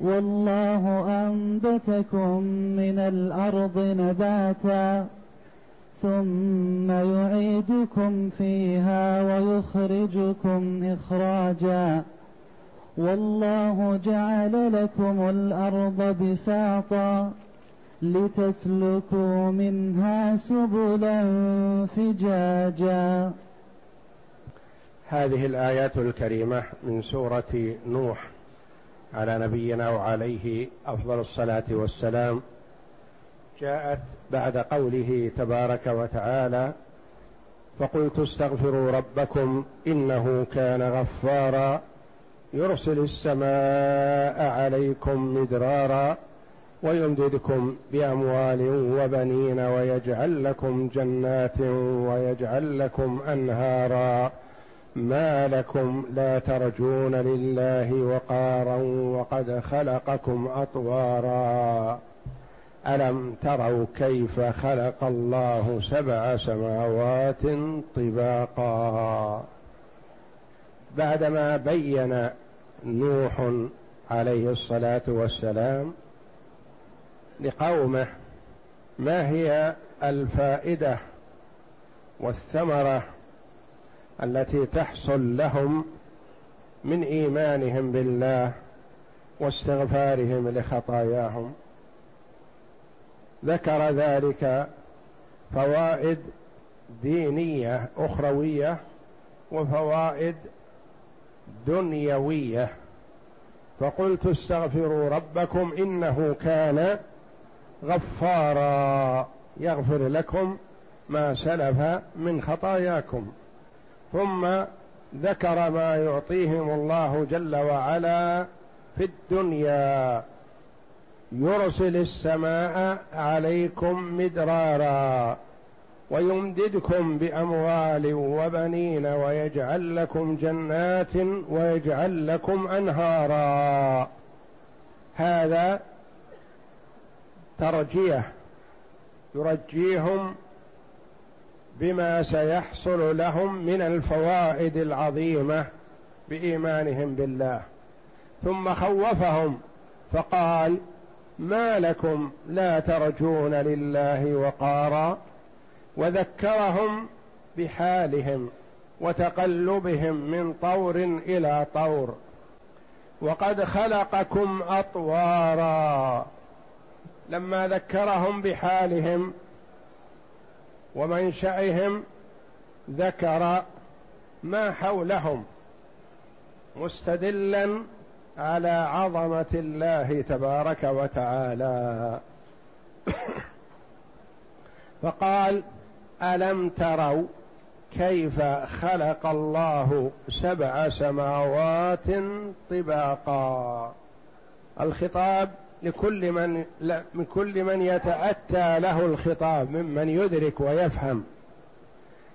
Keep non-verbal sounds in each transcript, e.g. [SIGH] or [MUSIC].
والله أنبتكم من الأرض نباتا ثم يعيدكم فيها ويخرجكم إخراجا والله جعل لكم الأرض بساطا لتسلكوا منها سبلا فجاجا. هذه الآيات الكريمة من سورة نوح. على نبينا وعليه أفضل الصلاة والسلام جاءت بعد قوله تبارك وتعالى فقلت استغفروا ربكم إنه كان غفارا يرسل السماء عليكم مدرارا ويمددكم بأموال وبنين ويجعل لكم جنات ويجعل لكم أنهارا. ما لكم لا ترجون لله وقارا وقد خلقكم أطوارا. ألم تروا كيف خلق الله سبع سماوات طباقا؟ بعدما بين نوح عليه الصلاة والسلام لقومه ما هي الفائدة والثمرة التي تحصل لهم من إيمانهم بالله واستغفارهم لخطاياهم. ذكر ذلك فوائد دينية أخروية وفوائد دنيوية. فقلت استغفروا ربكم إنه كان غفارا. يغفر لكم ما سلف من خطاياكم. ثم ذكر ما يعطيهم الله جل وعلا في الدنيا. يرسل السماء عليكم مدرارا ويمددكم بأموال وبنين ويجعل لكم جنات ويجعل لكم أنهارا. هذا ترجيه يرجيهم بما سيحصل لهم من الفوائد العظيمة بإيمانهم بالله. ثم خوفهم فقال ما لكم لا ترجون لله وقارا؟ وذكرهم بحالهم وتقلبهم من طور إلى طور. وقد خلقكم أطوارا. لما ذكرهم بحالهم ومنشأهم ذكر ما حولهم مستدلا على عظمة الله تبارك وتعالى. [COUGHS] فقال ألم تروا كيف خلق الله سبع سماوات طباقا؟ الخطاب لكل من من كل من يتأتى له الخطاب ممن يدرك ويفهم.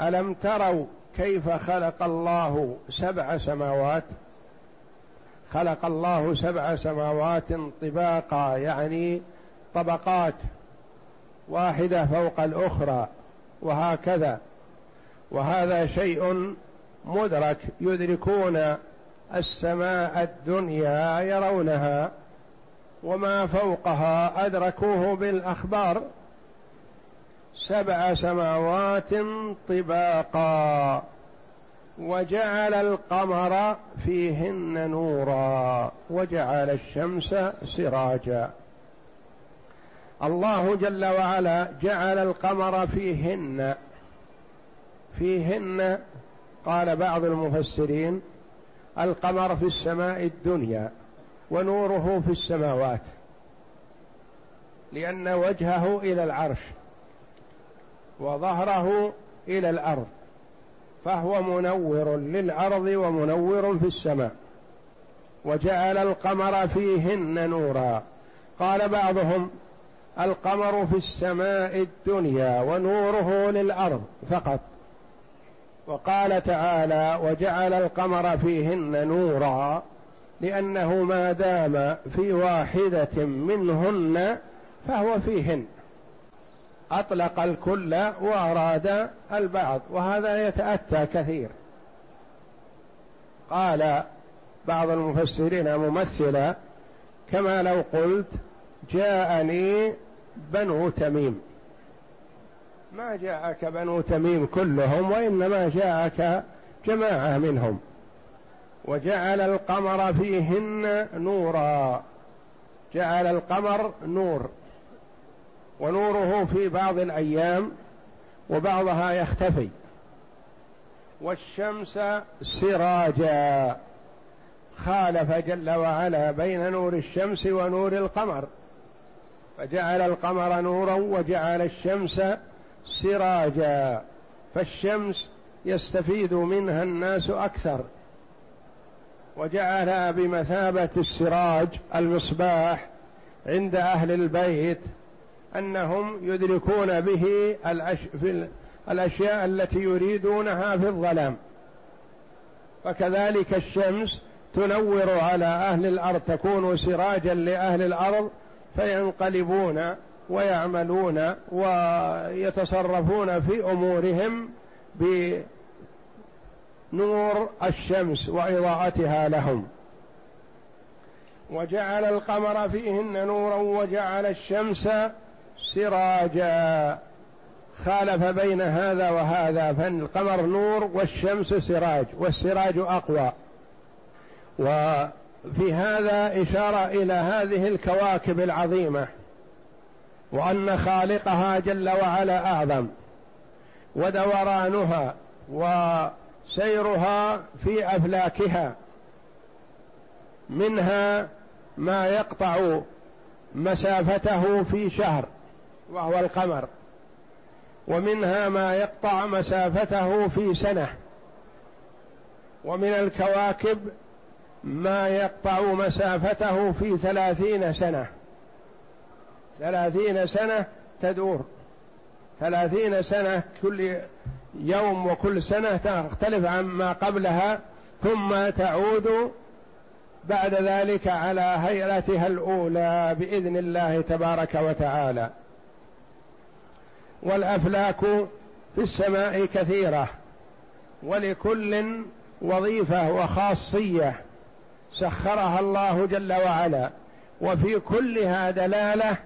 ألم تروا كيف خلق الله سبع سماوات؟ خلق الله سبع سماوات طباقا يعني طبقات واحدة فوق الأخرى وهكذا. وهذا شيء مدرك يدركون السماء الدنيا يرونها. وما فوقها أدركوه بالأخبار سبع سماوات طباقا وجعل القمر فيهن نورا وجعل الشمس سراجا. الله جل وعلا جعل القمر فيهن فيهن قال بعض المفسرين القمر في السماء الدنيا. ونوره في السماوات لأن وجهه إلى العرش وظهره إلى الأرض فهو منور للأرض ومنور في السماء وجعل القمر فيهن نورا. قال بعضهم القمر في السماء الدنيا ونوره للأرض فقط. وقال تعالى وجعل القمر فيهن نورا. لأنه ما دام في واحدة منهن فهو فيهن. أطلق الكل وأراد البعض وهذا يتأتى كثير. قال بعض المفسرين ممثلا كما لو قلت جاءني بنو تميم. ما جاءك بنو تميم كلهم وإنما جاءك جماعة منهم. وجعل القمر فيهن نورا. جعل القمر نور. ونوره في بعض الأيام وبعضها يختفي. والشمس سراجا. خالف جل وعلا بين نور الشمس ونور القمر. فجعل القمر نورا وجعل الشمس سراجا. فالشمس يستفيد منها الناس أكثر. وجعلها بمثابة السراج المصباح عند أهل البيت أنهم يدركون به الأش... في الأشياء التي يريدونها في الظلام. فكذلك الشمس تنور على أهل الأرض تكون سراجا لأهل الأرض فينقلبون ويعملون ويتصرفون في أمورهم بنور الشمس وإضاءتها لهم. وجعل القمر فيهن نورا وجعل الشمس سراجا. خالف بين هذا وهذا فالقمر نور والشمس سراج والسراج أقوى. وفي هذا إشارة إلى هذه الكواكب العظيمة وأن خالقها جل وعلا أعظم ودورانها وسيرها في أفلاكها منها ما يقطع مسافته في شهر وهو القمر ومنها ما يقطع مسافته في سنة ومن الكواكب ما يقطع مسافته في ثلاثين سنة. ثلاثين سنة تدور ثلاثين سنة كل يوم وكل سنة تختلف عما قبلها ثم تعود بعد ذلك على هيئتها الأولى بإذن الله تبارك وتعالى. والأفلاك في السماء كثيرة ولكل وظيفة وخاصية سخرها الله جل وعلا وفي كلها دلالة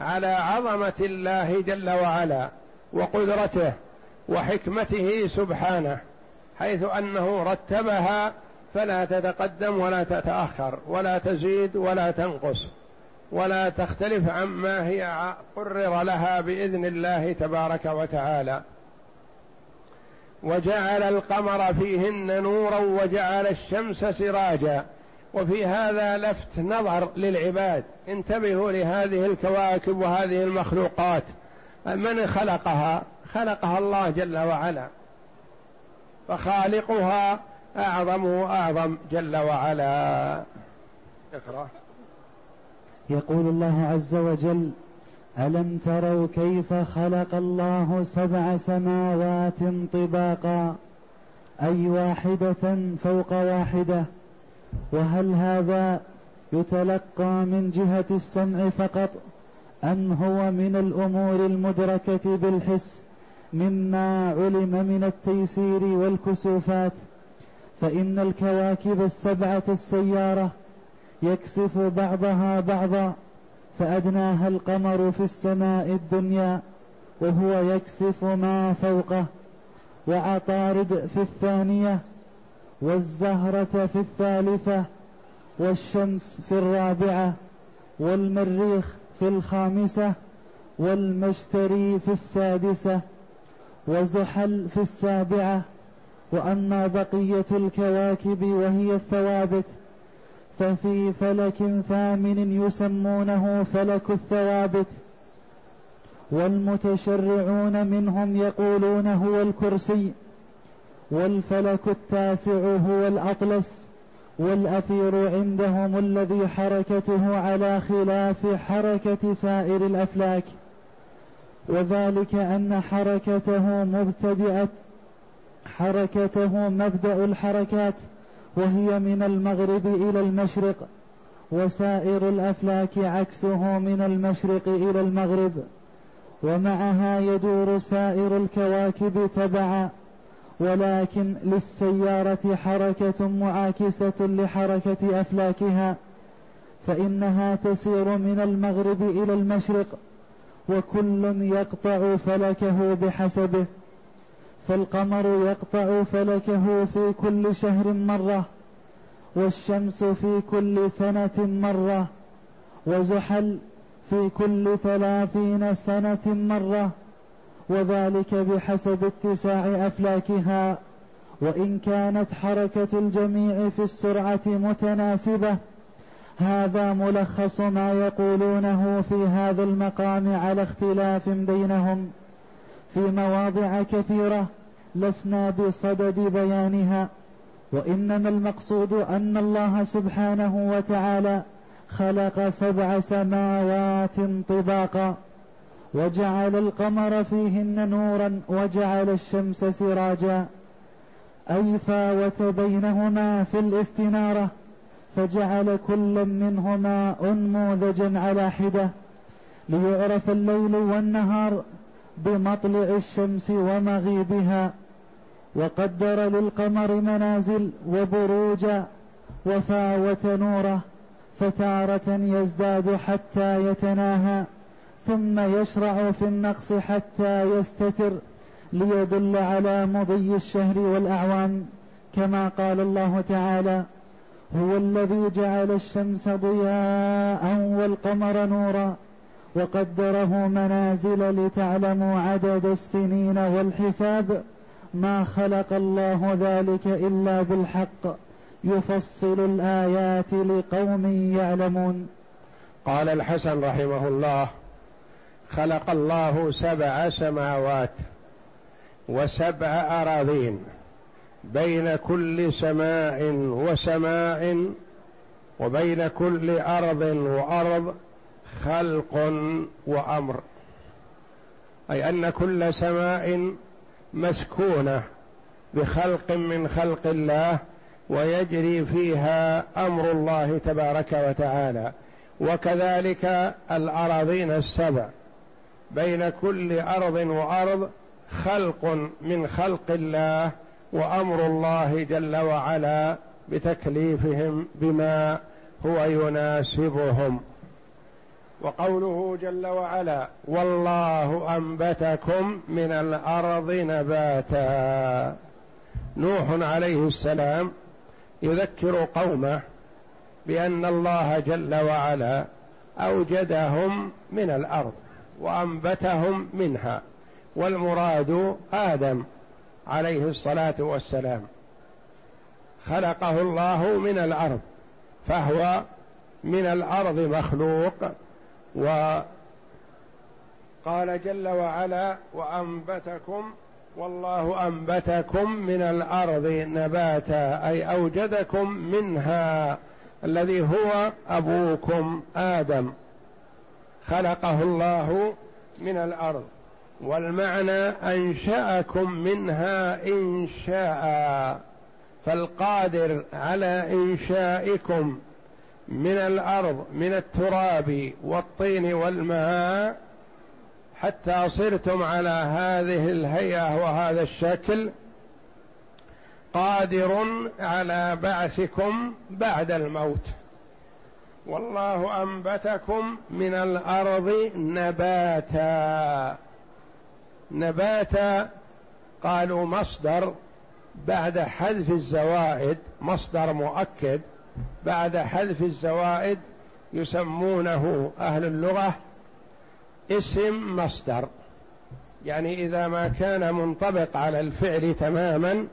على عظمة الله جل وعلا وقدرته وحكمته سبحانه حيث أنه رتبها فلا تتقدم ولا تتأخر ولا تزيد ولا تنقص ولا تختلف عما هي قرر لها بإذن الله تبارك وتعالى. وجعل القمر فيهن نورا وجعل الشمس سراجا. وفي هذا لفت نظر للعباد انتبهوا لهذه الكواكب وهذه المخلوقات من خلقها؟ خلقها الله جل وعلا. فخالقها أعظم واعظم جل وعلا. اقرأ. يقول الله عز وجل ألم تروا كيف خلق الله سبع سماوات طباقا؟ أي واحدة فوق واحدة؟ وهل هذا يتلقى من جهة السمع فقط أم هو من الأمور المدركة بالحس؟ مما علم من التيسير والكسوفات فإن الكواكب السبعة السيارة يكسف بعضها بعضا فأدناها القمر في السماء الدنيا وهو يكسف ما فوقه وعطارد في الثانية والزهرة في الثالثة والشمس في الرابعة والمريخ في الخامسة والمشتري في السادسة وزحل في السابعة وأما بقية الكواكب وهي الثوابت ففي فلك ثامن يسمونه فلك الثوابت. والمتشرعون منهم يقولون هو الكرسي والفلك التاسع هو الأطلس والأثير عندهم الذي حركته على خلاف حركة سائر الأفلاك. وذلك أن حركته مبتدئة حركته مبدأ الحركات وهي من المغرب إلى المشرق وسائر الأفلاك عكسه من المشرق إلى المغرب ومعها يدور سائر الكواكب تبعا ولكن للسيارة حركة معاكسة لحركة أفلاكها فإنها تسير من المغرب إلى المشرق. وكل يقطع فلكه بحسبه فالقمر يقطع فلكه في كل شهر مرة والشمس في كل سنة مرة وزحل في كل ثلاثين سنة مرة وذلك بحسب اتساع أفلاكها وإن كانت حركة الجميع في السرعة متناسبة. هذا ملخص ما يقولونه في هذا المقام على اختلاف بينهم. في مواضع كثيرة لسنا بصدد بيانها وإنما المقصود أن الله سبحانه وتعالى خلق سبع سماوات طباقا وجعل القمر فيهن نورا وجعل الشمس سراجا. أي فاوت بينهما في الاستنارة فجعل كل منهما أنموذجا على حدة ليعرف الليل والنهار بمطلع الشمس ومغيبها وقدر للقمر منازل وبروجا وفاوت نوره فتارة يزداد حتى يتناهى ثم يشرع في النقص حتى يستتر ليدل على مضي الشهر والأعوام كما قال الله تعالى هو الذي جعل الشمس ضياء والقمر نورا وقدره منازل لتعلموا عدد السنين والحساب. ما خلق الله ذلك إلا بالحق. يفصل الآيات لقوم يعلمون. قال الحسن رحمه الله خلق الله سبع سماوات وسبع أراضين. بين كل سماء وسماء وبين كل أرض وأرض خلق وأمر. أي أن كل سماء مسكونة بخلق من خلق الله ويجري فيها أمر الله تبارك وتعالى. وكذلك الأراضين السبع. بين كل أرض وأرض خلق من خلق الله وأمر الله جل وعلا بتكليفهم بما هو يناسبهم. وقوله جل وعلا والله أنبتكم من الأرض نباتا. نوح عليه السلام يذكر قومه بأن الله جل وعلا أوجدهم من الأرض وأنبتهم منها. والمراد آدم. عليه الصلاة والسلام. خلقه الله من الأرض فهو من الأرض مخلوق وقال جل وعلا وأنبتكم والله أنبتكم من الأرض نباتا أي أوجدكم منها الذي هو أبوكم آدم. خلقه الله من الأرض. والمعنى أنشأكم منها إنشاء فالقادر على إنشائكم من الأرض من التراب والطين والماء حتى صرتم على هذه الهيئة وهذا الشكل قادر على بعثكم بعد الموت. والله أنبتكم من الأرض نباتا. نباتا قالوا مصدر بعد حذف الزوائد مصدر مؤكد بعد حذف الزوائد يسمونه أهل اللغة اسم مصدر. يعني إذا ما كان منطبق على الفعل تماما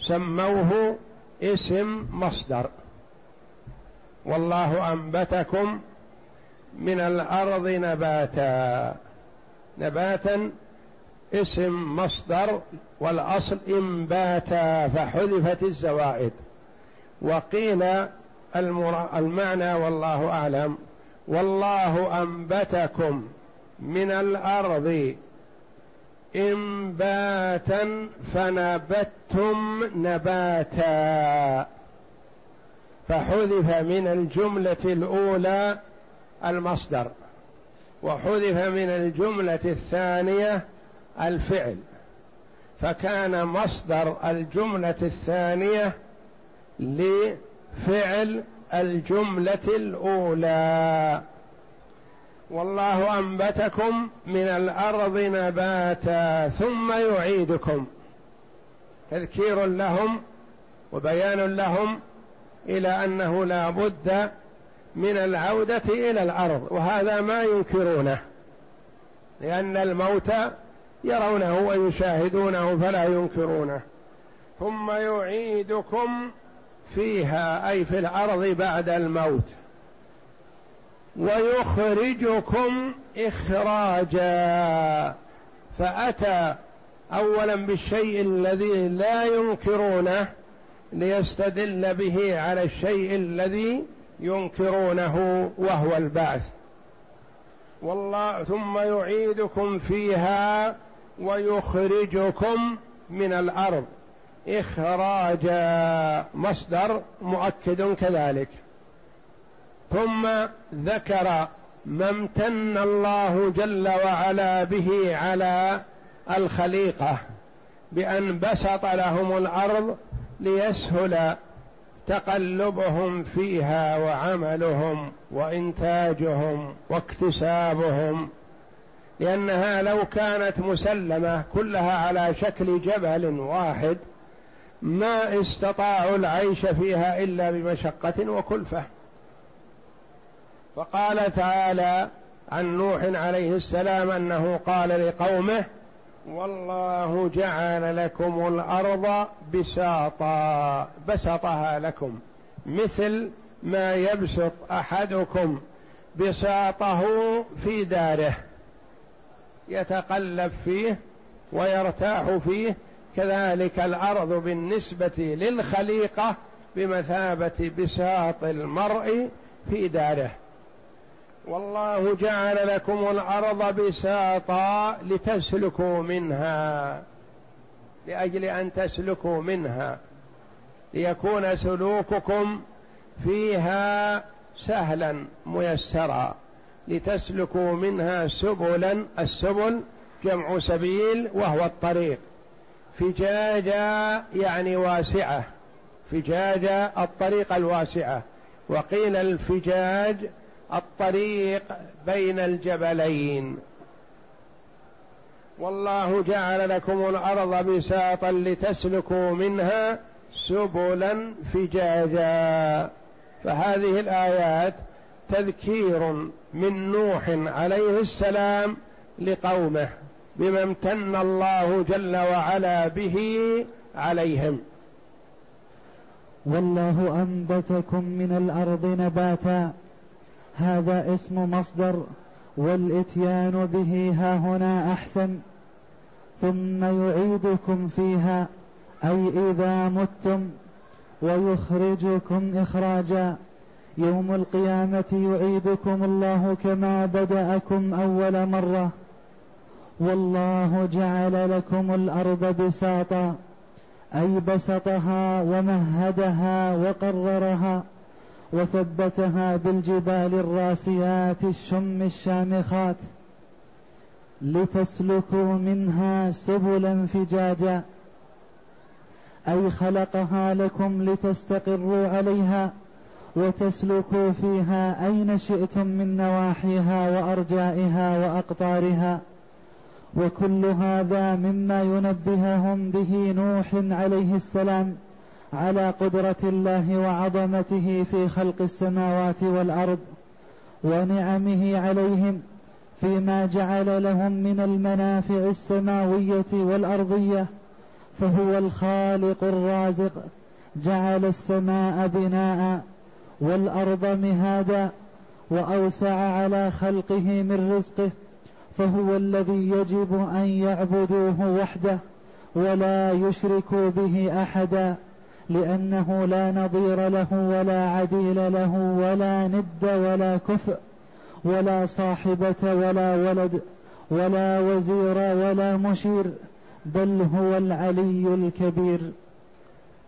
سموه اسم مصدر. والله أنبتكم من الأرض نباتا. نباتا اسم مصدر والأصل انباتا فحذفت الزوائد. وقيل المعنى والله أعلم. والله أنبتكم من الأرض انباتا فنبتتم نباتا. فحذف من الجملة الأولى المصدر وحذف من الجملة الثانية الفعل. فكان مصدر الجملة الثانية لفعل الجملة الأولى. والله أنبتكم من الأرض نباتا ثم يعيدكم. تذكير لهم وبيان لهم إلى أنه لا بد من العودة إلى الأرض وهذا ما ينكرونه لأن الموت يرونه ويشاهدونه فلا ينكرونه. ثم يعيدكم فيها أي في الأرض بعد الموت. ويخرجكم إخراجا. فأتى اولا بالشيء الذي لا ينكرونه ليستدل به على الشيء الذي ينكرونه وهو البعث. والله ثم يعيدكم فيها ويخرجكم من الأرض. اخراجا مصدر مؤكد كذلك. ثم ذكر ما امتن الله جل وعلا به على الخليقة بأن بسط لهم الأرض ليسهل تقلبهم فيها وعملهم وإنتاجهم واكتسابهم. لأنها لو كانت مسلمة كلها على شكل جبل واحد ما استطاعوا العيش فيها إلا بمشقة وكلفة. فقال تعالى عن نوح عليه السلام أنه قال لقومه والله جعل لكم الأرض بساطا بسطها لكم مثل ما يبسط أحدكم بساطه في داره. يتقلب فيه ويرتاح فيه كذلك الأرض بالنسبة للخليقة بمثابة بساط المرء في داره. والله جعل لكم الأرض بساطا لتسلكوا منها لأجل أن تسلكوا منها ليكون سلوككم فيها سهلا ميسرا. لتسلكوا منها سبلا السبل جمع سبيل وهو الطريق. فجاجا يعني واسعة. فجاجا الطريق الواسعة. وقيل الفجاج الطريق بين الجبلين. والله جعل لكم الأرض بساطا لتسلكوا منها سبلا فجاجا. فهذه الآيات تذكير من نوح عليه السلام لقومه بما امتن الله جل وعلا به عليهم. والله أنبتكم من الأرض نباتا. هذا اسم مصدر والإتيان به ها هنا أحسن. ثم يعيدكم فيها أي إذا متم ويخرجكم إخراجا. يوم القيامة يعيدكم الله كما بدأكم أول مرة. والله جعل لكم الأرض بساطا أي بسطها ومهدها وقررها وثبتها بالجبال الراسيات الشم الشامخات لتسلكوا منها سبلا فجاجا أي خلقها لكم لتستقروا عليها وتسلكوا فيها أين شئتم من نواحيها وأرجائها وأقطارها وكل هذا مما ينبههم به نوح عليه السلام على قدرة الله وعظمته في خلق السماوات والأرض ونعمه عليهم فيما جعل لهم من المنافع السماوية والأرضية فهو الخالق الرازق جعل السماء بناء والأرض مهادا وأوسع على خلقه من رزقه فهو الذي يجب أن يعبدوه وحده ولا يشركوا به أحدا لأنه لا نظير له ولا عديل له ولا ند ولا كفء ولا صاحبة ولا ولد ولا وزير ولا مشير بل هو العلي الكبير.